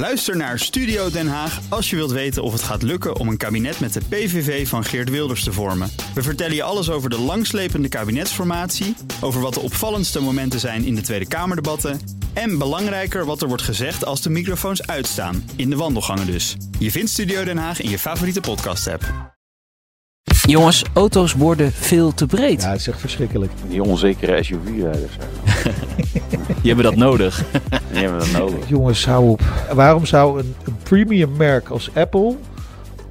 Luister naar Studio Den Haag als je wilt weten of het gaat lukken om een kabinet met de PVV van Geert Wilders te vormen. We vertellen je alles over de langslepende kabinetsformatie, over wat de opvallendste momenten zijn in de Tweede Kamerdebatten en belangrijker wat er wordt gezegd als de microfoons uitstaan, in de wandelgangen dus. Je vindt Studio Den Haag in je favoriete podcast-app. Jongens, auto's worden veel te breed. Ja, het is echt verschrikkelijk. Die onzekere SUV-rijders. Die hebben dat nodig. Die hebben dat nodig. Jongens, hou op. Waarom zou een, een premium merk als Apple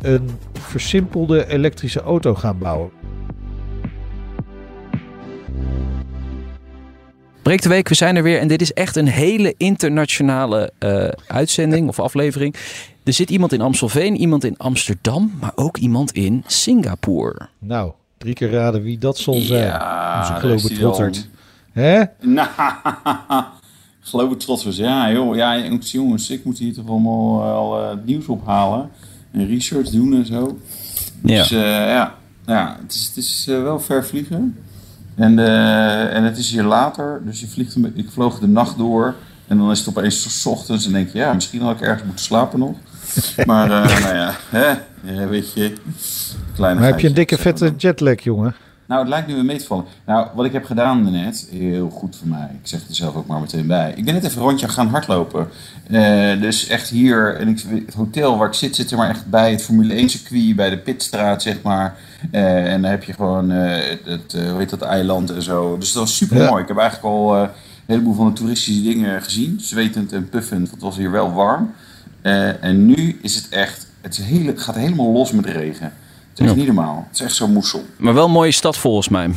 een versimpelde elektrische auto gaan bouwen? Breek de week, we zijn er weer en dit is echt een hele internationale eh, uitzending of aflevering. Er zit iemand in Amstelveen, iemand in Amsterdam, maar ook iemand in Singapore. Nou, drie keer raden wie dat zal zijn. Ja, Onze daar is hij globetrottert. Hè? Nou, Globetrotters, ja joh. Ja, jongens, ik moet hier toch allemaal wel eh, het nieuws ophalen. En research doen en zo. Ja. Dus eh, ja, ja, het is, het is eh, wel ver vliegen. En, eh, en het is hier later, dus je vliegt een, ik vloog de nacht door. En dan is het opeens 's ochtends en denk je, ja, misschien had ik ergens moeten slapen nog. Maar eh, nou ja, hè, ja, weet je. Kleine Maar heb je een dikke vette jetlag, jongen? Nou, het lijkt nu weer mee te vallen. Nou, wat ik heb gedaan net, heel goed voor mij. Ik zeg er zelf ook maar meteen bij. Ik ben net even een rondje gaan hardlopen. Eh, dus echt hier, en ik, het hotel waar ik zit, zit er maar echt bij het Formule 1 circuit, bij de Pitstraat, zeg maar. Eh, en dan heb je gewoon eh, het, het, hoe heet dat, eiland en zo. Dus dat was super mooi. Ja. Ik heb eigenlijk al een heleboel van de toeristische dingen gezien. Zwetend en puffend, het was hier wel warm. En nu is het echt, het, is hele, het gaat helemaal los met regen. Het is Ja. niet normaal. Het is echt zo moessel. Maar wel een mooie stad volgens mij.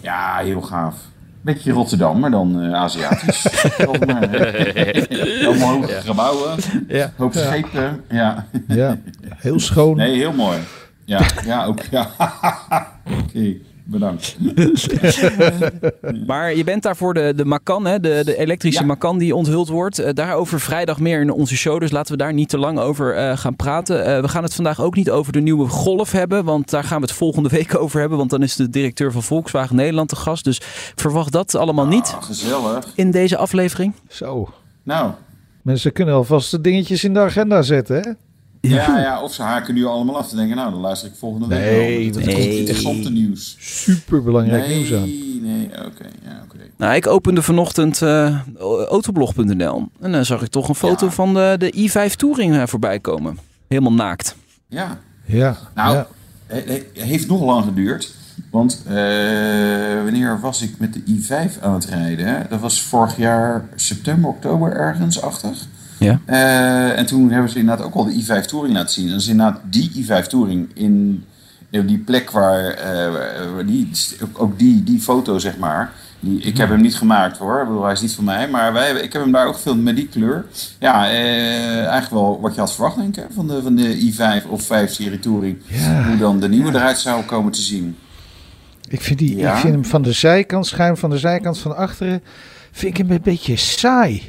Ja, heel gaaf. Beetje Rotterdam, maar dan eh, Aziatisch. Hè. Allemaal hoge gebouwen, Ja. hoop schepen. Ja. Ja, heel schoon. Nee, heel mooi. Ja, ja ook. Ja. Oké, bedankt. Maar je bent daar voor de, de Macan, hè? De, de elektrische Ja. Macan die onthuld wordt. Eh, daarover vrijdag meer in onze show, dus laten we daar niet te lang over eh, gaan praten. Eh, we gaan het vandaag ook niet over de nieuwe Golf hebben, want daar gaan we het volgende week over hebben. Want dan is de directeur van Volkswagen Nederland te gast. Dus verwacht dat allemaal niet Ah, gezellig. in deze aflevering. Zo. Nou, Mensen kunnen alvast de dingetjes in de agenda zetten, hè? Ja, ja, of ze haken nu allemaal af en denken, nou, dan luister ik volgende week Nee, wel. dat Het komt- komt interessante nieuws. Super belangrijk Nee, nieuws aan. nee, oké, ja, oké. Nou, ik opende vanochtend eh, autoblog.nl en dan zag ik toch een foto Ja. van de, de i5 Touring eh, voorbij komen. Helemaal naakt. Ja, Ja. Nou, ja. het heeft nog lang geduurd. Want eh, wanneer was ik met de i5 aan het rijden? hè? Dat was vorig jaar september, oktober ergens, achtig. Ja. Eh, en toen hebben ze inderdaad ook al de i5 Touring laten zien. En dat is inderdaad die i5 Touring in die plek waar, eh, waar die, ook- die, die foto, zeg maar. Die, ik heb hem niet gemaakt hoor, ik bedoel, hij is niet van mij. Maar wij, ik heb hem daar ook gefilmd met die kleur. Ja, eh, eigenlijk wel wat je had verwacht, denk ik, van de, van de i5 of 5-serie Touring. Ja. Hoe dan de nieuwe eruit zou komen te zien. Ik vind, die, Ja? ik vind hem van de zijkant, schuin van de zijkant van achteren, vind ik hem een beetje saai.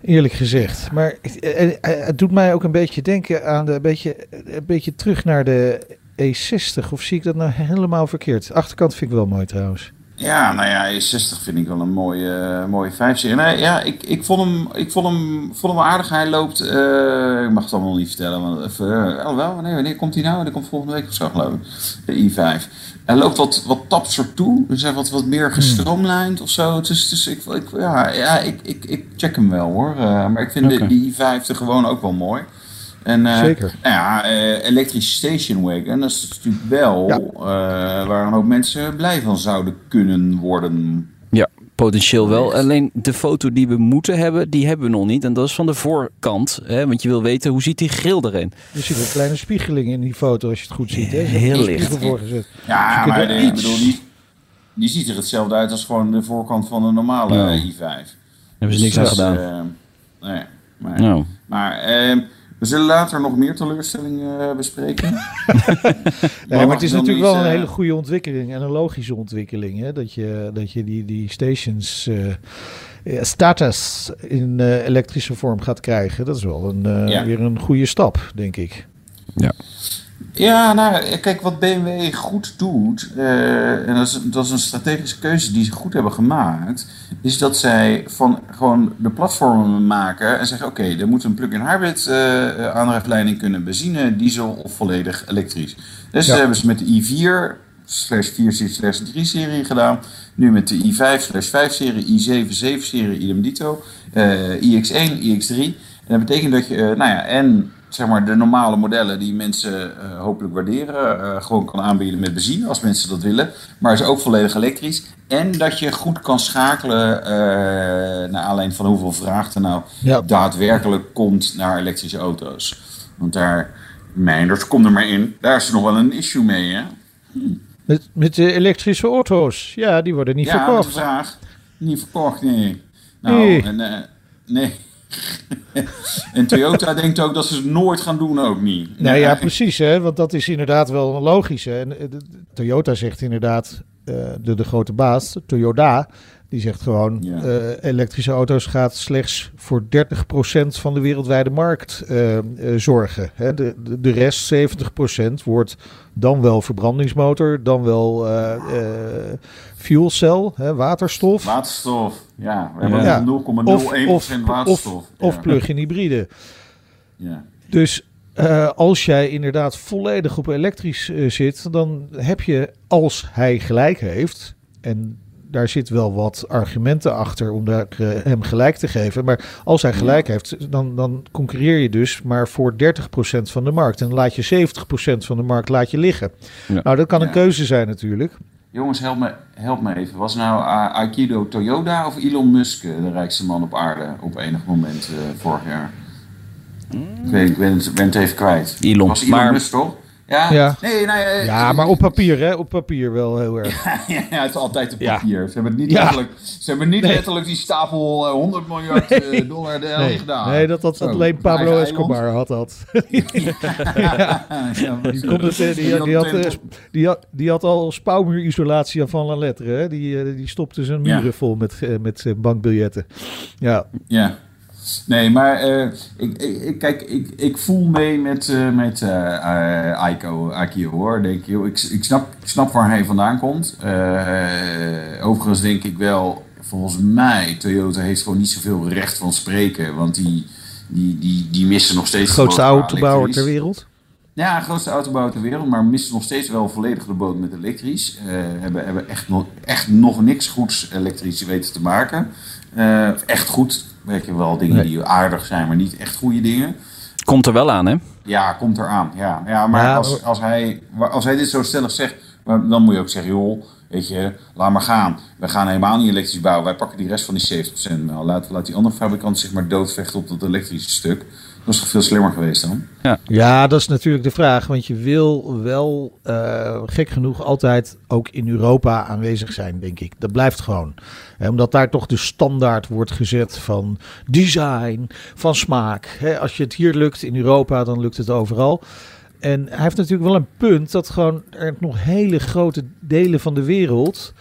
Eerlijk gezegd. Maar het, eh, eh, het doet mij ook een beetje denken aan de, een, beetje, een beetje terug naar de E60. Of zie ik dat nou helemaal verkeerd? De achterkant vind ik wel mooi trouwens. Ja, nou ja, E60 vind ik wel een mooie, mooie 5-serie. Nee, ja, ik, ik, vond hem, ik vond, hem, vond hem wel aardig. Hij loopt, eh, ik mag het allemaal niet vertellen. Want, even, eh, oh wel, wanneer, wanneer komt hij nou? Die komt volgende week of zo, geloof ik. De i5. Hij loopt wat, wat tapser toe. Dus hij wat, wat meer gestroomlijnd of zo. Dus, dus ik, ik, ja, ja ik, ik, ik check hem wel hoor. Eh, maar ik vind de, die i5 er gewoon ook wel mooi. En, eh, Zeker. Nou ja, eh elektrische station wagon, dat is natuurlijk wel Ja. eh, waar een hoop mensen blij van zouden kunnen worden. Ja, potentieel wel. Alleen de foto die we moeten hebben, die hebben we nog niet. En dat is van de voorkant. Hè? Want je wil weten, hoe ziet die grill erin? Je ziet een kleine spiegeling in die foto als je het goed ziet. Hè? Heel licht. voorgezet. Ja, je kunt maar de, iets- bedoel, die, die ziet er hetzelfde uit als gewoon de voorkant van een normale Ja. i5. Hebben ze niks aan Dus, gedaan. nee, maar, Nou, maar eh, we zullen later nog meer teleurstellingen eh, bespreken. Nee, maar het is natuurlijk wel een eh, hele goede ontwikkeling en een logische ontwikkeling. Hè? Dat je, dat je die, die stations eh, status in elektrische vorm gaat krijgen. Dat is wel een, eh, Ja. weer een goede stap, denk ik. Ja, nou, kijk, wat BMW goed doet, eh, en dat is, dat is een strategische keuze die ze goed hebben gemaakt, is dat zij van gewoon de platformen maken en zeggen, oké, er moet een plug-in hybrid eh aandrijfleiding kunnen, benzine, diesel of volledig elektrisch. Dus Ja. dat hebben ze met de i4 slash 4 slash 3 serie gedaan, nu met de i5 slash 5 serie, i7 7 serie, idem dito, eh, iX1, iX3. En dat betekent dat je, eh, nou ja, en zeg maar de normale modellen die mensen eh, hopelijk waarderen, eh, gewoon kan aanbieden met benzine als mensen dat willen. Maar is ook volledig elektrisch. En dat je goed kan schakelen eh naar aanleiding van hoeveel vraag er nou Ja. daadwerkelijk komt naar elektrische auto's. Want daar, Meinders, kom er maar in, daar is er nog wel een issue mee, hè? Met, met de elektrische auto's. Ja, die worden niet ja, verkocht. de vraag. Niet verkocht, nee. Nou, Nee. en, nee. en Toyota denkt ook dat ze het nooit gaan doen, ook niet. Nou ja, precies, hè, want dat is inderdaad wel logisch. Hè. En, eh, de- de- Toyota zegt inderdaad, eh, de, de grote baas, Toyota, die zegt gewoon, Ja. eh, elektrische auto's gaat slechts voor 30% van de wereldwijde markt eh, eh, zorgen. Hè. De, de, de rest, 70%, wordt dan wel verbrandingsmotor, dan wel fuel cell, hè, waterstof. Waterstof, ja. We hebben Ja. 0,01% Of, of, waterstof. of, of plug-in hybride. Ja. Dus als jij inderdaad volledig op elektrisch zit, dan heb je, als hij gelijk heeft, en daar zit wel wat argumenten achter om daar, eh, hem gelijk te geven, maar als hij gelijk heeft, dan, dan concurreer je dus maar voor 30% van de markt. En laat je 70% van de markt laat je liggen. Ja. Nou, dat kan een keuze zijn natuurlijk. Jongens, help me, help me even. Was nou uh, Aikido Toyota of Elon Musk eh, de rijkste man op aarde op enig moment eh, vorig jaar? Ik, weet, ik ben, het, ben het even kwijt. Elon, Was Elon maar- Musk toch? Ja, Ja. Nee, nou, eh, Ja, maar op papier, hè? Op papier wel heel erg. ja, het is altijd op Ja. papier. Ze hebben niet letterlijk, ze hebben niet Nee. letterlijk die stapel eh, 100 miljard eh, dollar er Nee, gedaan. nee dat Zo, alleen Pablo. Escobar had dat. Die, eh, had, eh, al spouwmuurisolatie van la lettre. Hè? Die, eh, die stopte zijn muren vol met, eh, met eh, bankbiljetten. Ja, Ja. Nee, maar eh, ik, ik, kijk, ik, ik voel mee met, eh met eh Aiko, Akio hoor. Denk, joh, ik, ik, snap, ik snap waar hij vandaan komt. Overigens denk ik wel, volgens mij, Toyota heeft gewoon niet zoveel recht van spreken. Want die, die, die, die missen nog steeds... de grootste autobouwer ter wereld. Ja, de grootste autobouwer ter wereld, maar missen nog steeds wel volledig de boot met elektrisch. Hebben, hebben echt, nog, echt nog niks goeds elektrisch weten te maken. Echt goed, werken wel dingen Nee. die aardig zijn, maar niet echt goede dingen. Komt er wel aan, hè? Ja, komt eraan. Ja, ja maar Ja, als, als, hij, als hij dit zo stellig zegt, dan moet je ook zeggen, joh, weet je, laat maar gaan. We gaan helemaal niet elektrisch bouwen. Wij pakken die rest van die 70% wel. Laat, laat die andere fabrikant zich maar doodvechten op dat elektrische stuk. Dat is toch veel slimmer geweest dan? Ja, dat is natuurlijk de vraag. Want je wil wel, eh, gek genoeg, altijd ook in Europa aanwezig zijn, denk ik. Dat blijft gewoon. Hè, omdat daar toch de standaard wordt gezet van design, van smaak. Hè, als je het hier lukt in Europa, dan lukt het overal. En hij heeft natuurlijk wel een punt dat gewoon er nog hele grote delen van de wereld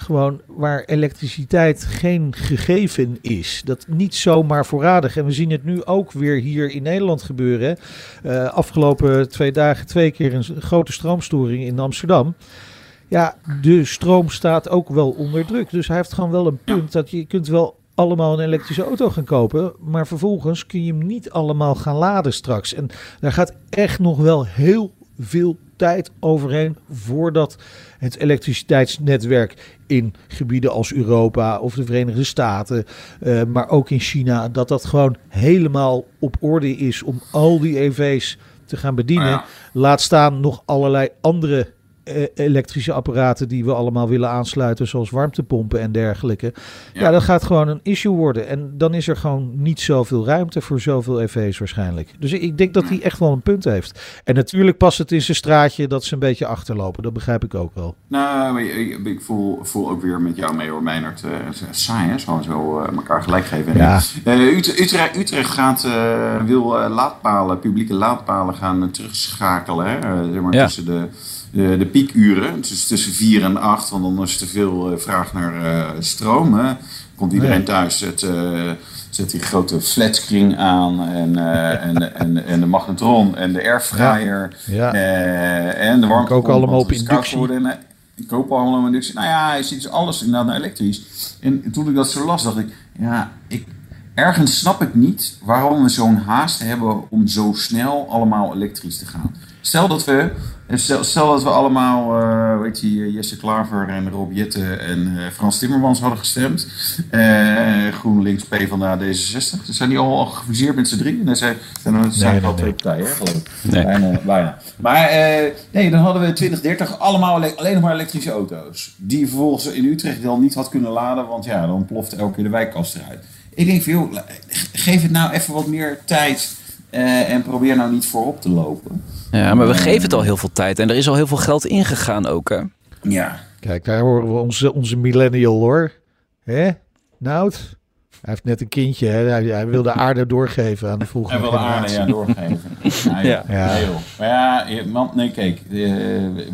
gewoon waar elektriciteit geen gegeven is. Dat niet zomaar voorradig. En we zien het nu ook weer hier in Nederland gebeuren. Eh, afgelopen twee dagen twee keer een grote stroomstoring in Amsterdam. Ja, de stroom staat ook wel onder druk. Dus hij heeft gewoon wel een punt dat je kunt wel allemaal een elektrische auto gaan kopen. Maar vervolgens kun je hem niet allemaal gaan laden straks. En daar gaat echt nog wel heel veel tijd overheen voordat het elektriciteitsnetwerk in gebieden als Europa of de Verenigde Staten, eh, maar ook in China, dat dat gewoon helemaal op orde is om al die EV's te gaan bedienen. Ja. Laat staan nog allerlei andere elektrische apparaten die we allemaal willen aansluiten, zoals warmtepompen en dergelijke. Ja. Ja. dat gaat gewoon een issue worden. En dan is er gewoon niet zoveel ruimte voor zoveel EV's waarschijnlijk. Dus ik denk dat hij echt wel een punt heeft. En natuurlijk past het in zijn straatje dat ze een beetje achterlopen. Dat begrijp ik ook wel. Nou, ik, ik voel, voel ook weer met jou mee hoor, Meinert. Eh, het is saai hè, zo, zo eh, elkaar gelijk geven. Ja. Eh, Utrecht, gaat, eh, wil eh, laadpalen, publieke laadpalen gaan eh, terugschakelen. Hè? eh, zeg maar, Ja. Tussen de, de, de piekuren, dus tussen 4 en 8, want dan is er te veel eh, vraag naar eh, stroom. Hè? Komt iedereen thuis eh, zet die grote flatscreen aan en, eh, en, en, en de magnetron en de airfryer Ja. eh, en de warmte. ook allemaal op inductie. En, eh, ik koop allemaal op inductie. Nou ja, je ziet dus alles inderdaad naar elektrisch. En toen ik dat zo las, dacht ik, ja, ik, ergens snap ik niet waarom we zo'n haast hebben om zo snel allemaal elektrisch te gaan. Stel dat we, stel, stel dat we allemaal, eh, weet je, Jesse Klaver en Rob Jette en eh, Frans Timmermans hadden gestemd. Eh GroenLinks, PvdA, D66. Dan zijn die al, al gefuseerd met z'n drie. En dan zijn, zijn er zijn nee, al nee. twee partijen, geloof ik. Nee. Bijna, bijna. Maar eh, nee, dan hadden we in 2030 allemaal alleen nog maar elektrische auto's. Die vervolgens in Utrecht dan niet had kunnen laden, want ja, dan ploft elke keer de wijkkast eruit. Ik denk van, joh, geef het nou even wat meer tijd eh, en probeer nou niet voorop te lopen. Ja, maar we geven het al heel veel tijd. En er is al heel veel geld ingegaan ook, hè? Ja, Kijk, daar horen we onze, onze millennial hoor. Hè? Nout? Hij heeft net een kindje, hè? Hij, hij wil de aarde doorgeven aan de en volgende wel de aarde generatie. ja, doorgeven. Ja, ja. Ja. Maar ja, je- man, nee, kijk, eh, we,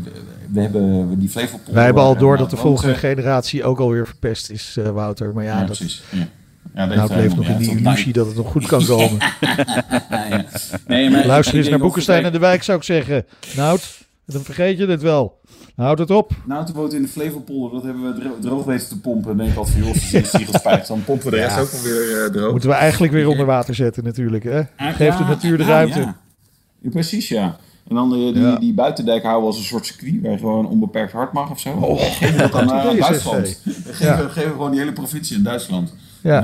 we hebben die Flevopolder... Wij hebben al waar- door dat de want, volgende eh, generatie ook alweer verpest is, eh, Wouter. Maar ja, Ja, dat, precies. Ja. Ja, dat Nout heeft leeft nog in die illusie dat het nog goed kan komen. Ja. Nee, maar Luister ik eens naar Boekenstein en de Wijk, zou ik zeggen. Nout, dan vergeet je het wel. Houd het op. Nou, toen woont in de Flevopolder, dat hebben we dro- droog weten te pompen. En denk ik altijd van, joh, de dan pompen we de rest Ja. ook alweer eh, droog. Moeten we eigenlijk weer onder water zetten natuurlijk. Hè? Geef de Ja, natuur de ja, ruimte. Ja. Ja, precies, ja. En dan eh, die, Ja. die buitendijk houden als een soort circuit waar je gewoon onbeperkt hard mag of zo. Oh, we dat dan aan Duitsland. Geven we gewoon die hele provincie in Duitsland. Ja.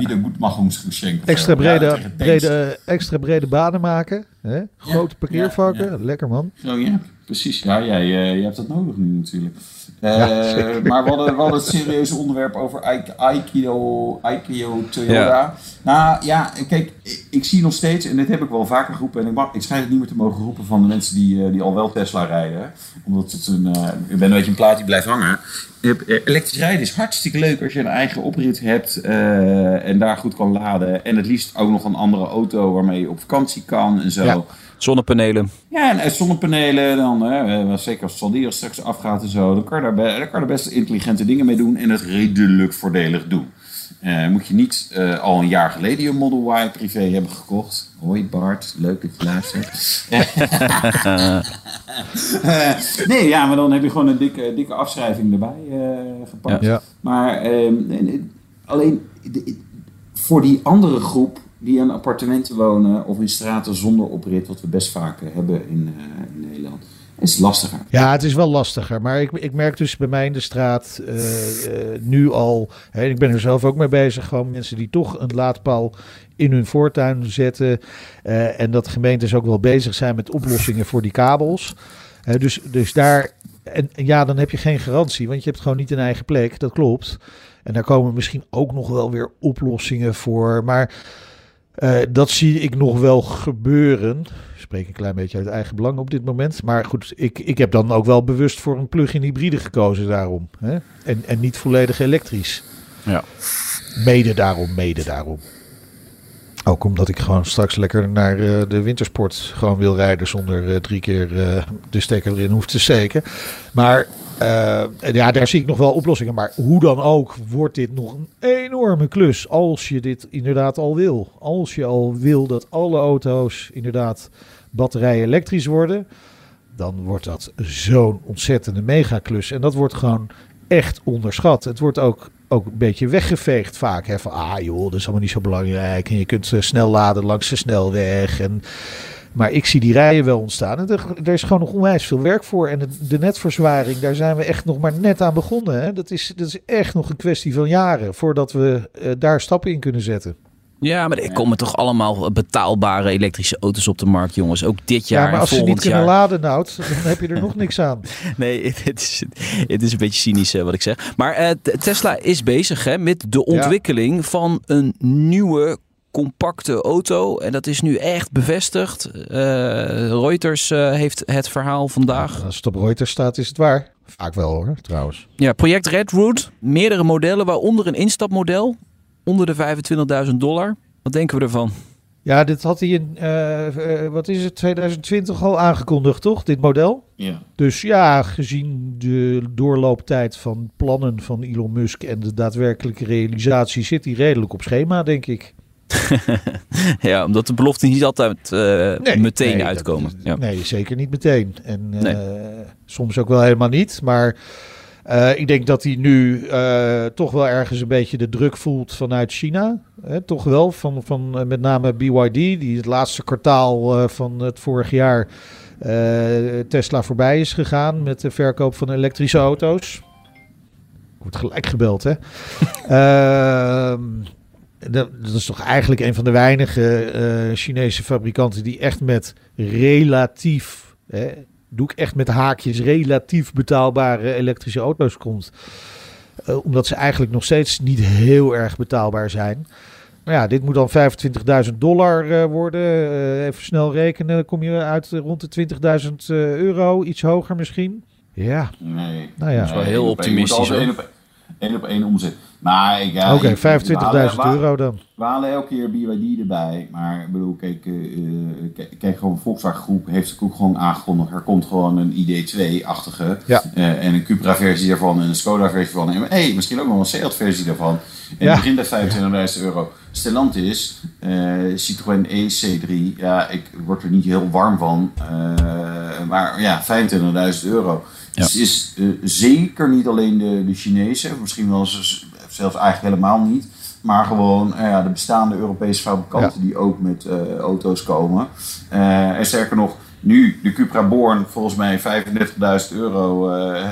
Extra brede, brede, extra brede banen maken. Hè? Grote parkeervakken. Lekker man. Zo, ja, precies. Ja, jij, eh, jij hebt dat nodig nu natuurlijk. Eh, Ja, maar we hadden, we hadden het serieuze onderwerp over Aik- Aikio, Aikio Toyota. Ja. Nou ja, kijk, ik, ik zie nog steeds, en dit heb ik wel vaker geroepen, en ik, mag, ik schijn het niet meer te mogen roepen van de mensen die, eh, die al wel Tesla rijden. Omdat het een, ik ben een beetje een plaat die blijft hangen. Elektrisch rijden is hartstikke leuk als je een eigen oprit hebt en daar goed kan laden. En het liefst ook nog een andere auto waarmee je op vakantie kan en zo. Ja. Zonnepanelen. Ja, en uit zonnepanelen, dan, hè, eh, zeker als het Saldier straks afgaat en zo, dan kan, je daar, dan kan je er best intelligente dingen mee doen en het redelijk voordelig doen. Eh, moet je niet eh, al een jaar geleden je Model Y privé hebben gekocht. Hoi Bart, leuk dat je luistert. Eh, nee, ja, maar dan heb je gewoon een dikke, dikke afschrijving erbij eh, gepakt. Ja. Maar ehm, en, eh, alleen de- voor die andere groep die in appartementen wonen of in straten zonder oprit, wat we best vaak eh, hebben in, eh, in Nederland, is lastiger. Ja, het is wel lastiger. Maar ik, ik merk dus bij mij in de straat eh, nu al. Hè, ik ben er zelf ook mee bezig. Gewoon mensen die toch een laadpaal in hun voortuin zetten. en dat gemeentes ook wel bezig zijn met oplossingen voor die kabels. Dus, dus daar. En ja, dan heb je geen garantie, want je hebt gewoon niet een eigen plek. Dat klopt. En daar komen misschien ook nog wel weer oplossingen voor. Maar eh, dat zie ik nog wel gebeuren. Ik spreek een klein beetje uit eigen belang op dit moment. Maar goed, ik, ik heb dan ook wel bewust voor een plug-in hybride gekozen daarom. Hè? En, en niet volledig elektrisch. Ja. Mede daarom, mede daarom. Ook omdat ik gewoon straks lekker naar eh, de wintersport gewoon wil rijden zonder eh, drie keer de stekker erin hoeft te steken. Maar ja, daar zie ik nog wel oplossingen. Maar hoe dan ook wordt dit nog een enorme klus als je dit inderdaad al wil. Als je al wil dat alle auto's inderdaad batterijen elektrisch worden, dan wordt dat zo'n ontzettende megaklus. En dat wordt gewoon echt onderschat. Het wordt ook, ook een beetje weggeveegd vaak. Hè? Van, ah joh, dat is allemaal niet zo belangrijk. En je kunt eh, snel laden langs de snelweg. En, maar ik zie die rijen wel ontstaan. En er, er is gewoon nog onwijs veel werk voor. En het- de netverzwaring, daar zijn we echt nog maar net aan begonnen. Hè? Dat, is, dat is echt nog een kwestie van jaren voordat we eh, daar stappen in kunnen zetten. Ja, maar er komen toch allemaal betaalbare elektrische auto's op de markt, jongens. Ook dit jaar ja, maar en als ze niet kunnen jaar. laden, Nout, dan heb je er nog niks aan. Nee, het, is, het is een beetje cynisch eh, wat ik zeg. Maar eh, Tesla is bezig hè, met de ontwikkeling van een nieuwe compacte auto. En dat is nu echt bevestigd. Eh, Reuters eh, heeft het verhaal vandaag. Als het op Reuters staat, is het waar. Vaak wel hoor, trouwens. Ja, project Redwood. Meerdere modellen, waaronder een instapmodel. Onder de 25.000 dollar. Wat denken we ervan? Ja, dit had hij in, eh, wat is het, 2020 al aangekondigd, toch? Dit model. Ja. Dus ja, gezien de doorlooptijd van plannen van Elon Musk en de daadwerkelijke realisatie, zit hij redelijk op schema, denk ik. ja, omdat de beloften niet altijd eh, Nee, meteen nee, dat- uitkomen. ja. Nee, zeker niet meteen. En eh, Nee. soms ook wel helemaal niet. Maar eh, ik denk dat hij nu toch wel ergens een beetje de druk voelt vanuit China. Hè, toch wel, van, van met name BYD, die het laatste kwartaal van het vorig jaar Tesla voorbij is gegaan met de verkoop van elektrische auto's. Wordt gelijk gebeld, hè? Dat, is toch eigenlijk een van de weinige eh, Chinese fabrikanten die echt met relatief, hè, doe ik echt met haakjes, relatief betaalbare elektrische auto's komt. Eh, omdat ze eigenlijk nog steeds niet heel erg betaalbaar zijn. Maar ja, dit moet dan 25.000 dollar eh, worden. Even snel rekenen, dan kom je uit rond de 20.000 eh, euro, iets hoger misschien. Ja, Nee. Nou ja. Dat is wel heel optimistisch, één op één omzet. Maar ik, ja, oké, we halen- 25.000 we halen- euro dan. We halen elke keer BYD erbij. Maar ik bedoel, kijk, eh, eh, kijk, kijk gewoon Volkswagen Groep heeft ook gewoon aangekondigd. Er komt gewoon een ID2-achtige. Ja. eh, en een Cupra-versie daarvan en een Skoda-versie van. En hey, misschien ook nog een Seat-versie daarvan. En Ja. het begint bij 25.000 euro. Stellantis, eh Citroën EC3. Ja, ik word er niet heel warm van. eh, maar ja, 25.000 euro. Ja. Dus het is eh, zeker niet alleen de, de Chinezen. Misschien wel zelfs eigenlijk helemaal niet. Maar gewoon eh, ja, de bestaande Europese fabrikanten die ook met eh, auto's komen. Eh, en sterker nog, nu de Cupra Born, volgens mij 35.000 euro,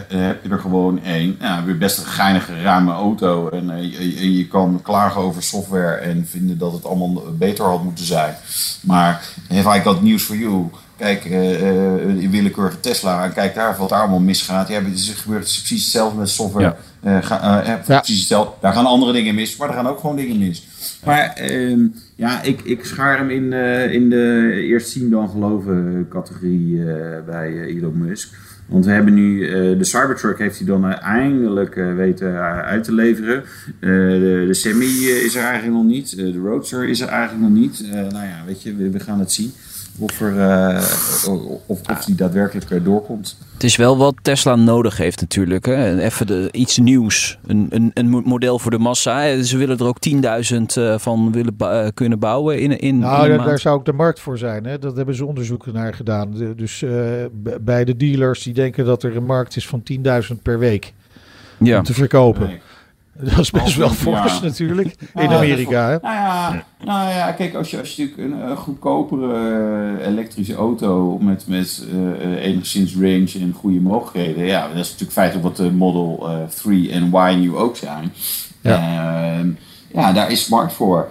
heb je er gewoon één. Ja, weer best een geinige, ruime auto. En je, je- je kan klagen over software en vinden dat het allemaal beter had moeten zijn. Maar have I got news for you? Kijk, eh, eh, een willekeurige Tesla, en kijk daar wat daar allemaal misgaat. Ja, het gebeurt precies hetzelfde met software. Eh, ga- Ja. Precies hetzelfde. Daar gaan andere dingen mis, maar er gaan ook gewoon dingen mis. Maar ehm, ja, ik, ik schaar hem in, eh, in de eerst zien dan geloven categorie eh, bij Elon Musk. Want we hebben nu eh, de Cybertruck heeft hij dan eindelijk weten uit te leveren. Eh, de, de Semi is er eigenlijk nog niet. De Roadster is er eigenlijk nog niet. Eh, nou ja, weet je, we, we gaan het zien. Of, er, eh, of, of die daadwerkelijk eh, doorkomt. Het is wel wat Tesla nodig heeft natuurlijk. Hè. Even de, iets nieuws. Een, een, een mo- model voor de massa. Hè. Ze willen er ook 10.000 eh, van willen eh, kunnen bouwen in, in, Nou, in daar, zou ook de markt voor zijn. Hè? Dat hebben ze onderzoek naar gedaan. De- dus eh, bij de dealers die denken dat er een markt is van 10.000 per week Ja. om te verkopen. Nee. Dat is best wel Ja. fors natuurlijk in Ja, Amerika. Hè? Nou ja, nou ja, kijk, als je, als je natuurlijk een, een goedkopere eh, elektrische auto met, met eh, eh, enigszins range en goede mogelijkheden, ja, dat is natuurlijk feitelijk wat de Model eh 3 en Y nu ook zijn. Ja. ja, daar is markt voor.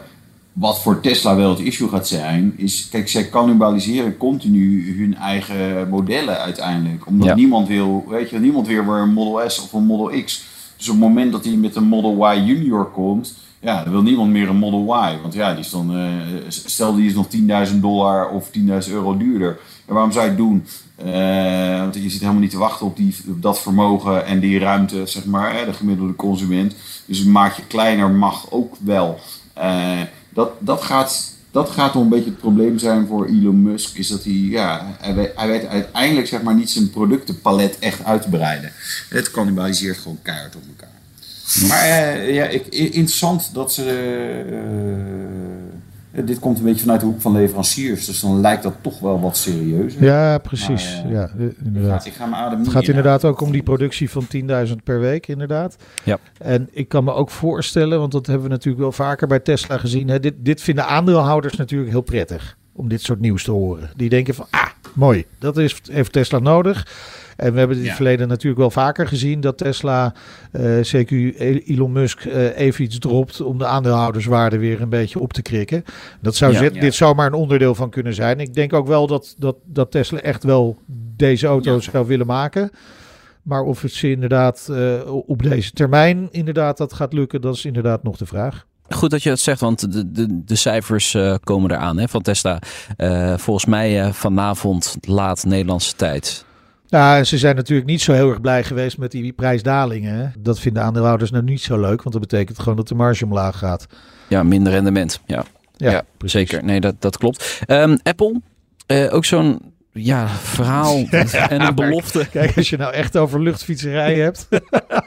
Wat voor Tesla wel het issue gaat zijn, is, kijk, zij cannibaliseren continu hun eigen modellen uiteindelijk. Omdat Ja. niemand wil, weet je, niemand weer weer een Model S of een Model X. Dus op het moment dat hij met een Model Y Junior komt, ja, dan wil niemand meer een Model Y. Want ja, die is dan, eh, stel die is nog 10.000 dollar of 10.000 euro duurder. En waarom zou je het doen? Eh, want je zit helemaal niet te wachten op, die, dat vermogen en die ruimte, zeg maar, hè, de gemiddelde consument. Dus een maatje kleiner mag ook wel. Eh, dat, dat, gaat, dat gaat nog een beetje het probleem zijn voor Elon Musk. Is dat hij, ja, hij weet, uiteindelijk zeg maar, niet zijn productenpalet echt uit te breiden. Het cannibaliseert gewoon keihard op elkaar. Maar eh, ja, ik, interessant dat ze. eh, dit komt een beetje vanuit de hoek van leveranciers. Dus dan lijkt dat toch wel wat serieuzer. Ja, precies. Maar, eh, ja, eh, Ik ga, inderdaad. ik ga mijn adem Het gaat in inderdaad ook om die productie van 10.000 per week, inderdaad. Ja. En ik kan me ook voorstellen, want dat hebben we natuurlijk wel vaker bij Tesla gezien. Hè, dit, dit vinden aandeelhouders natuurlijk heel prettig om dit soort nieuws te horen. Die denken van, ah, mooi, dat is, heeft Tesla nodig. En we hebben dit Ja. het verleden natuurlijk wel vaker gezien dat Tesla, eh CQ Elon Musk, eh, even iets dropt om de aandeelhouderswaarde weer een beetje op te krikken. Dat zou Ja. zit- Ja. dit zou maar een onderdeel van kunnen zijn. Ik denk ook wel dat, dat, dat Tesla echt wel deze auto's zou willen maken. Maar of het ze inderdaad eh, op deze termijn inderdaad dat gaat lukken, dat is inderdaad nog de vraag. Goed dat je dat zegt, want de, de, de cijfers komen eraan hè, van Tesla. Volgens mij vanavond laat Nederlandse tijd. Nou, en ze zijn natuurlijk niet zo heel erg blij geweest met die prijsdalingen. hè. Dat vinden aandeelhouders nou niet zo leuk, want dat betekent gewoon dat de marge omlaag gaat. Ja, minder rendement. Ja, Ja, zeker. Nee, dat, dat klopt. Ehm, Apple, eh, ook zo'n ja, verhaal en een belofte. Kijk, als je nou echt over luchtfietserij hebt,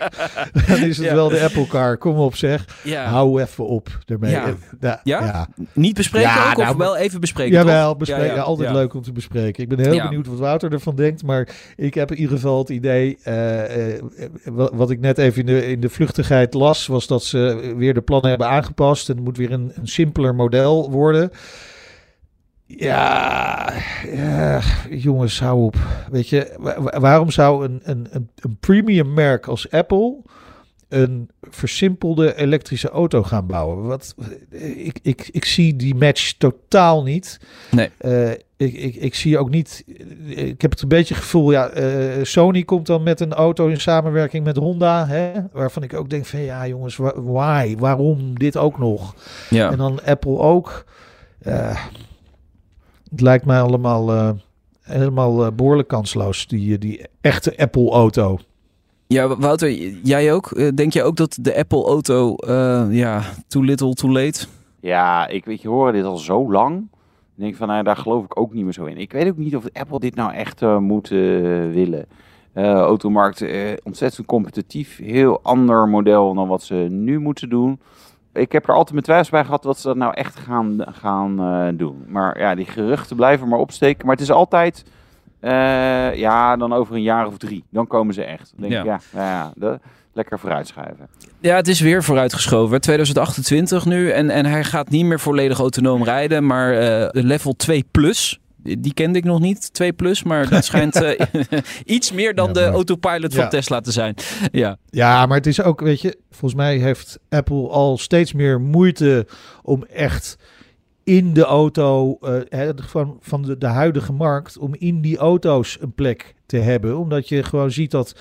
dan is het Ja. wel de Apple Car. Kom op zeg. Ja. Hou even op ermee. Ja. Eh? Niet bespreken ook, of nou, wel even bespreken? Jawel, bespreken. Altijd leuk om te bespreken. Ik ben heel benieuwd wat Wouter ervan denkt. Maar ik heb in ieder geval het idee. wat, wat ik net even in de, in de vluchtigheid las. Was dat ze weer de plannen hebben aangepast. En het moet weer een, een simpeler model worden. Ja, ja, jongens, hou op. Weet je, wa- wa- waarom zou een, een, een, premium merk als Apple een versimpelde elektrische auto gaan bouwen? Wat, ik, ik, ik zie die match totaal niet. Nee. Eh, ik, ik, ik zie ook niet. Ik heb het een beetje gevoel. Ja, eh, Sony komt dan met een auto in samenwerking met Honda. Hè, waarvan ik ook denk: van ja, jongens, why? Waarom dit ook nog? Ja. En dan Apple ook. Eh, het lijkt mij allemaal eh, helemaal eh, behoorlijk kansloos, die, die echte Apple-auto. Ja, Wouter, jij ook? Eh, Denk je ook dat de Apple-auto, eh, ja, too little, too late? Ja, ik weet je, horen dit al zo lang. Ik denk van, nou, daar geloof ik ook niet meer zo in. Ik weet ook niet of Apple dit nou echt eh, moet eh, willen. Eh automarkt eh, ontzettend competitief. Heel ander model dan wat ze nu moeten doen. Ik heb er altijd mijn twijfels bij gehad wat ze dat nou echt gaan, gaan eh, doen. Maar ja, die geruchten blijven maar opsteken. Maar het is altijd, eh, ja, dan over een jaar of drie. Dan komen ze echt. Dan denk ik, Ja. ja, ja, ja de- lekker vooruitschuiven. Ja, het is weer vooruitgeschoven. 2028 nu. En, en hij gaat niet meer volledig autonoom rijden, maar eh, level 2 plus. Die kende ik nog niet, 2 plus, maar dat schijnt eh, iets meer dan Ja, de autopilot van Ja. Tesla te zijn. Ja, Ja, maar het is ook, weet je, volgens mij heeft Apple al steeds meer moeite om echt in de auto, hè, van, van de, de huidige markt, om in die auto's een plek te hebben. Omdat je gewoon ziet dat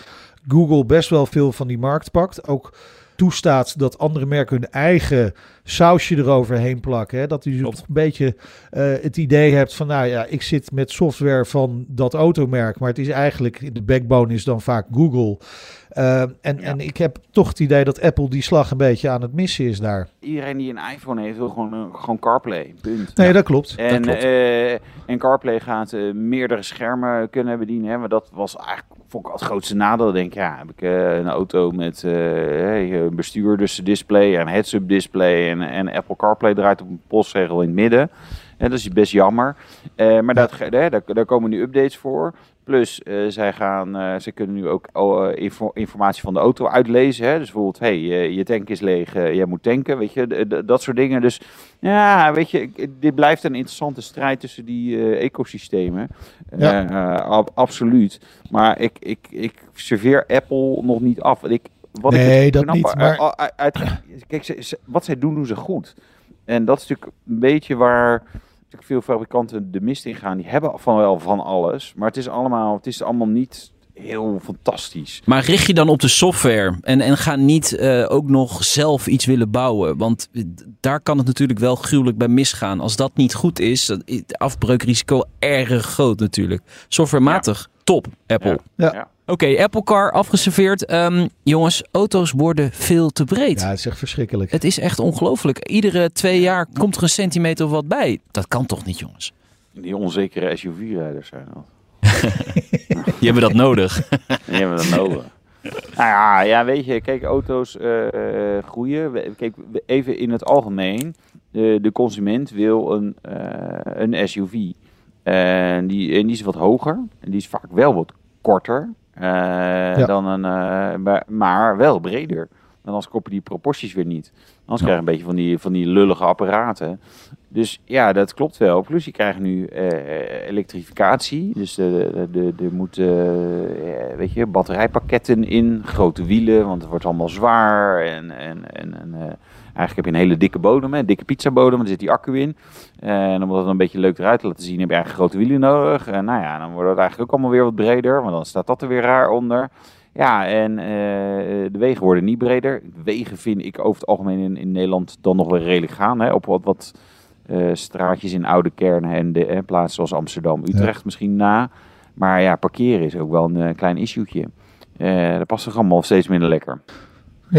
Google best wel veel van die markt pakt. Ook toestaat dat andere merken hun eigen sausje eroverheen plakken. Hè? Dat je dus Klopt. een beetje eh, het idee hebt van, nou ja, ik zit met software van dat automerk, maar het is eigenlijk, de backbone is dan vaak Google. Eh, en, en ik heb toch het idee dat Apple die slag een beetje aan het missen is daar. Iedereen die een iPhone heeft, wil gewoon, eh, gewoon CarPlay. Punt. Nee, dat klopt. dat En, klopt. eh, en CarPlay gaat meerdere schermen kunnen bedienen. Hè, maar dat was eigenlijk vond ik het grootste nadeel. Ik denk, ja, heb ik eh, een auto met hey, een bestuurdersdisplay, een heads-up display en, en Apple CarPlay draait op een postregel in het midden. En dat is best jammer. Eh, maar dat, daar komen nu updates voor. Plus, eh, zij, gaan, eh, zij kunnen nu ook oh, eh, info- informatie van de auto uitlezen. Hè? Dus bijvoorbeeld, hey, je, je tank is leeg, jij moet tanken, weet je, dat soort dingen. Dus ja, weet je, dit blijft een interessante strijd tussen die ecosystemen. Ja. Ab- absoluut. Maar ik, ik, ik serveer Apple nog niet af. Ik, wat Nee, ik dat knap- niet, maar- uit- uit- uit- kijk, ze- ze- wat zij doen, doen ze goed. En dat is natuurlijk een beetje waar veel fabrikanten de mist in gaan. Die hebben van wel van alles. Maar het is allemaal, het is allemaal niet heel fantastisch. Maar richt je dan op de software en, en ga niet eh, ook nog zelf iets willen bouwen. Want daar kan het natuurlijk wel gruwelijk bij misgaan. Als dat niet goed is, dan is het afbreukrisico erg groot natuurlijk. Softwarematig, top, Apple. Ja. Ja. Oké, Apple Car afgeserveerd. Ehm, jongens, auto's worden veel te breed. Ja, het is echt verschrikkelijk. Het is echt ongelooflijk. Iedere twee jaar komt er een centimeter of wat bij. Dat kan toch niet, jongens? Die onzekere SUV-rijders zijn dat. Die hebben dat nodig. Die hebben dat nodig. Nou ja, ja, weet je, kijk, auto's eh, eh, groeien. We- Kijk, even in het algemeen. De, de consument wil een, eh, een SUV. En die, en die is wat hoger. En die is vaak wel wat korter. Eh, dan een, eh, maar, wel breder. En anders koppen die proporties weer niet. Anders krijg je een beetje van die, van die lullige apparaten. Dus ja, dat klopt wel. Plus je krijgt nu eh, elektrificatie. Dus er de, de, moeten eh, weet je, batterijpakketten in, grote wielen, want het wordt allemaal zwaar. En, en, en, en eigenlijk heb je een hele dikke bodem, hè, een dikke pizzabodem, daar zit die accu in. En om dat een beetje leuk eruit te laten zien, heb je eigenlijk grote wielen nodig. En nou ja, dan wordt het eigenlijk ook allemaal weer wat breder, want dan staat dat er weer raar onder. Ja, en eh, de wegen worden niet breder. Wegen vind ik over het algemeen in, in Nederland dan nog wel redelijk gaan. Hè, op wat, wat eh, straatjes in oude kernen en de, eh, plaatsen zoals Amsterdam, Utrecht misschien na. Maar ja, parkeren is ook wel een eh, klein issue'tje. Dat past toch allemaal steeds minder lekker.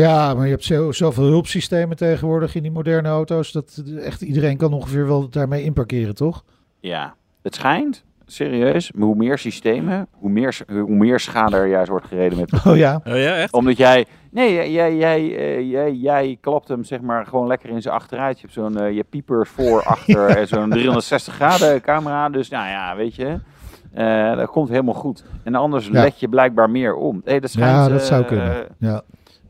Ja, maar je hebt zo, zoveel hulpsystemen tegenwoordig in die moderne auto's. Dat echt iedereen kan ongeveer wel daarmee inparkeren, toch? Ja, het schijnt, serieus. Hoe meer systemen, hoe meer, hoe meer schade er juist wordt gereden met Oh ja. Oh ja, echt? omdat jij, nee, jij, jij, jij, eh, jij, jij klapt hem zeg maar gewoon lekker in zijn achteruit. Je hebt zo'n eh, je piepers voor, achter en zo'n 360 graden camera. Dus nou ja, weet je, eh, dat komt helemaal goed. En anders Ja. let je blijkbaar meer om. Hey, dat schijnt, Ja, dat zou kunnen. Ja.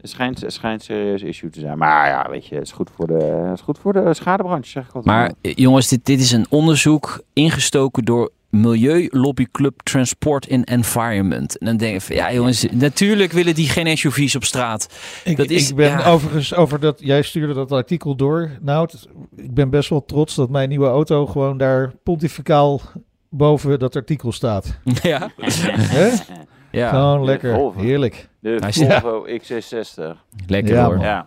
Het schijnt, het schijnt een serieus issue te zijn. Maar ja, weet je, het is goed voor de, het is goed voor de schadebranche, zeg ik altijd. Maar eh, jongens, dit, dit is een onderzoek ingestoken door Milieulobbyclub Transport and Environment. En dan denk ik van, ja jongens, natuurlijk willen die geen SUV's op straat. Ik, Dat is- ik ben ja. overigens over dat. Jij stuurde dat artikel door. Nou, het- ik ben best wel trots dat mijn nieuwe auto gewoon daar pontificaal boven dat artikel staat. ja. Hè? ja, gewoon lekker. Volvo. Heerlijk. De Hij is- Volvo XC60. lekker Ja, hoor. Ja.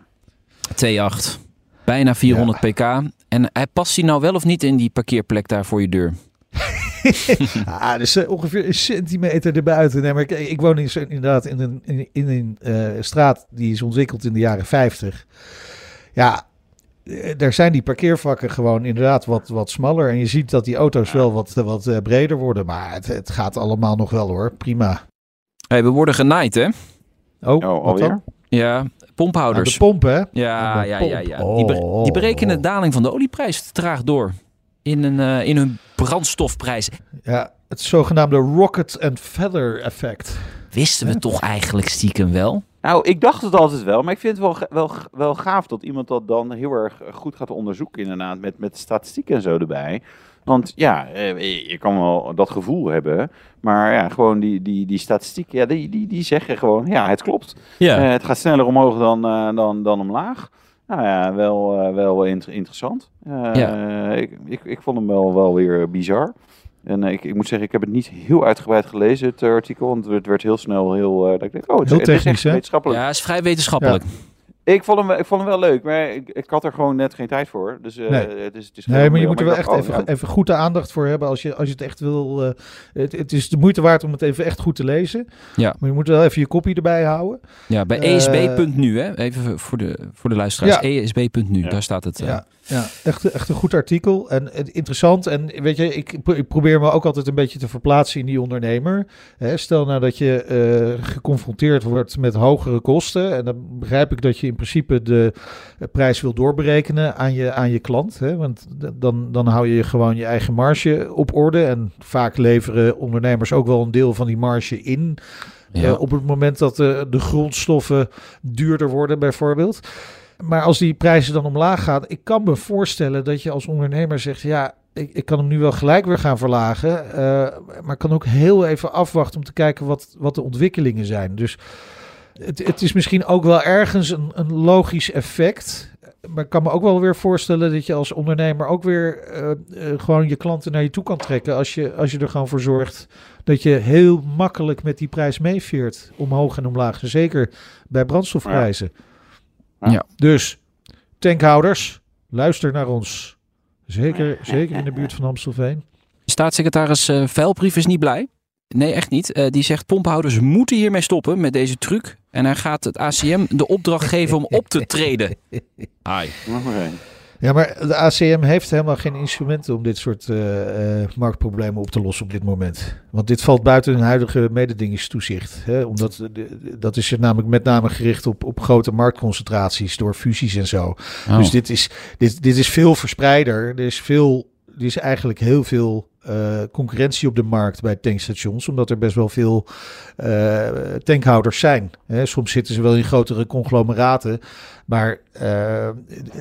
2.8. Bijna 400 pk. En hij past hij nou wel of niet in die parkeerplek daar voor je deur? Ah, dus eh, ongeveer een centimeter erbuiten. Nee, maar ik, ik woon in, inderdaad in een, in, in een eh, straat die is ontwikkeld in de jaren 50. Ja, eh, daar zijn die parkeervakken gewoon inderdaad wat, wat smaller. En je ziet dat die auto's wel wat, wat eh, breder worden. Maar het, het gaat allemaal nog wel hoor. Prima. Hey, we worden genaaid hè? Oh, Oh, alweer? Ja, Ah, pomphouders. de pomp, hè? Ja, De ja, pomp. ja, ja. Die, die berekenen de Oh. daling van de olieprijs traag door. In, een, eh, in hun brandstofprijs. Ja, het zogenaamde rocket and feather effect. Wisten we toch eigenlijk stiekem wel? Nou, ik dacht het altijd wel, maar ik vind het wel, wel, wel gaaf dat iemand dat dan heel erg goed gaat onderzoeken, inderdaad, met, met statistiek en zo erbij. Want ja, eh, je kan wel dat gevoel hebben, maar ja, gewoon die, die, die statistiek, ja, die, die, die zeggen gewoon, ja, het klopt. Ja. Eh, het gaat sneller omhoog dan, eh, dan, dan omlaag. Nou ja, wel, wel inter- interessant. Eh, ik, ik, ik vond hem wel, wel weer bizar. En ik, ik moet zeggen, ik heb het niet heel uitgebreid gelezen, het artikel. Want het werd heel snel heel... dat ik denk, oh, het, Heel het is echt technisch, hè? wetenschappelijk. ja, is vrij wetenschappelijk. Ik, vond hem, ik vond hem wel leuk, maar ik, ik had er gewoon net geen tijd voor. Dus eh, Nee. het is, het is Nee, maar je moet er wel echt even, ja. even goed de aandacht voor hebben als je, als je het echt wil. eh, het, het is de moeite waard om het even echt goed te lezen. Ja. Maar je moet wel even je kopie erbij houden. Ja, bij Eh, esb.nu, hè? even voor de, voor de luisteraars. Ja. esb.nu, Ja. daar staat het. eh. Ja, ja echt, echt een goed artikel. En, interessant. En weet je, ik, ik probeer me ook altijd een beetje te verplaatsen in die ondernemer. Hè, stel nou dat je eh, geconfronteerd wordt met hogere kosten. En dan begrijp ik dat je in principe de eh, prijs wil doorberekenen aan je, aan je klant. Hè, want dan, dan hou je gewoon je eigen marge op orde. En vaak leveren ondernemers ook wel een deel van die marge in. Ja. Eh, op het moment dat de, de grondstoffen duurder worden, bijvoorbeeld. Maar als die prijzen dan omlaag gaan, ik kan me voorstellen dat je als ondernemer zegt: ja, ik, ik kan hem nu wel gelijk weer gaan verlagen. eh, maar kan ook heel even afwachten om te kijken wat, wat de ontwikkelingen zijn. Dus het, het is misschien ook wel ergens een, een logisch effect. Maar ik kan me ook wel weer voorstellen dat je als ondernemer ook weer eh, eh, gewoon je klanten naar je toe kan trekken. Als je, als je er gewoon voor zorgt dat je heel makkelijk met die prijs meeveert. Omhoog en omlaag. Zeker bij brandstofprijzen. Ja. Ja. Dus tankhouders, luister naar ons. Zeker, zeker in de buurt van Amstelveen. Staatssecretaris eh Veilbrief is niet blij. Nee, echt niet. Eh, die zegt pomphouders moeten hiermee stoppen met deze truc. En hij gaat het ACM de opdracht geven om op te treden. Hi. Ja, maar de ACM heeft helemaal geen instrumenten om dit soort eh, eh, marktproblemen op te lossen op dit moment. Want dit valt buiten hun huidige mededingingstoezicht. Hè? Omdat dat is namelijk met name gericht op, op grote marktconcentraties door fusies en zo. Oh. Dus dit is, dit, dit is veel verspreider. Er is, veel, er is eigenlijk heel veel eh, concurrentie op de markt bij tankstations. Omdat er best wel veel eh, tankhouders zijn. Hè, soms zitten ze wel in grotere conglomeraten. Maar eh,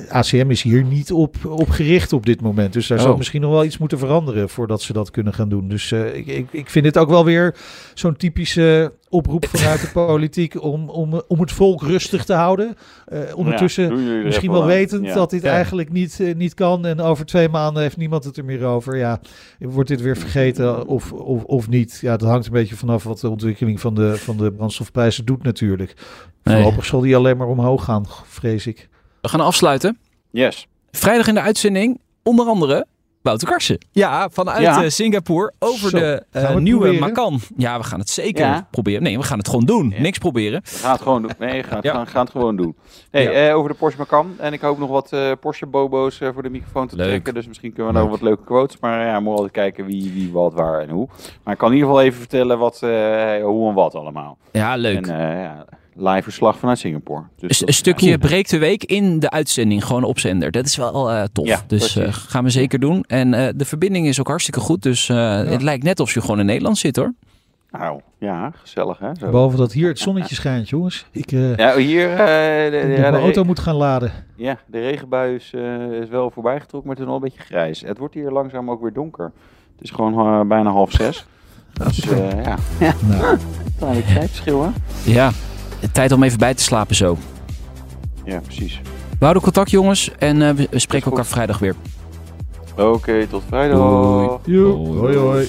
ACM is hier niet op, op gericht op dit moment. Dus daar zal Oh. misschien nog wel iets moeten veranderen voordat ze dat kunnen gaan doen. Dus eh, ik, ik, ik vind dit ook wel weer zo'n typische oproep vanuit de politiek om, om, om het volk rustig te houden. Eh, ondertussen Ja, er Misschien wel aan. wetend Ja. dat dit Ja. eigenlijk niet, niet kan. En over twee maanden heeft niemand het er meer over. Ja, wordt dit weer vergeten of, of, of niet? Ja, dat hangt een beetje vanaf wat de ontwikkeling van de, van de brandstofprijzen doet natuurlijk. Nee. Voorlopig zal die alleen maar omhoog gaan, vrees ik. We gaan afsluiten. Yes. Vrijdag in de uitzending, onder andere Wouter Karsen. Ja, vanuit Ja. eh, Singapore over Zo, de eh, het nieuwe proberen? Macan. Ja, we gaan het zeker Ja. proberen. Nee, we gaan het gewoon doen. Ja. Niks proberen. We gaan het gewoon doen. Nee, we gaan, Ja. gaan, gaan het gewoon doen. Hey, Ja. eh, over de Porsche Macan. En ik hoop nog wat eh, Porsche Bobo's eh, voor de microfoon te Leuk. trekken. Dus misschien kunnen we nog wat leuke quotes. Maar ja, we moeten altijd kijken wie, wie, wat, waar en hoe. Maar ik kan in ieder geval even vertellen wat, eh, hoe en wat allemaal. Ja, leuk. En eh, ja, live verslag vanuit Singapore. Dus een stukje ja. breekt de week in de uitzending, gewoon op zender. Dat is wel eh, tof. Ja, dus precies. eh, gaan we zeker doen. En eh, de verbinding is ook hartstikke goed. Dus eh, het lijkt net alsof je gewoon in Nederland zit hoor. Nou, ja, gezellig hè. Zo. Behalve dat hier het zonnetje schijnt, jongens. Ik eh, Ja, hier... eh, de, ja, auto moet gaan laden. ja, de regenbui is, eh, is wel voorbij getrokken, maar het is nog een beetje grijs. Het wordt hier langzaam ook weer donker. Het is gewoon bijna half zes. Dus eh, ja, Nou, een tijdverschil hè. Ja, tijd om even bij te slapen zo. Ja, precies. We houden contact jongens en eh, we spreken elkaar vrijdag weer. Oké, tot vrijdag. Doei. joe, hoi hoi.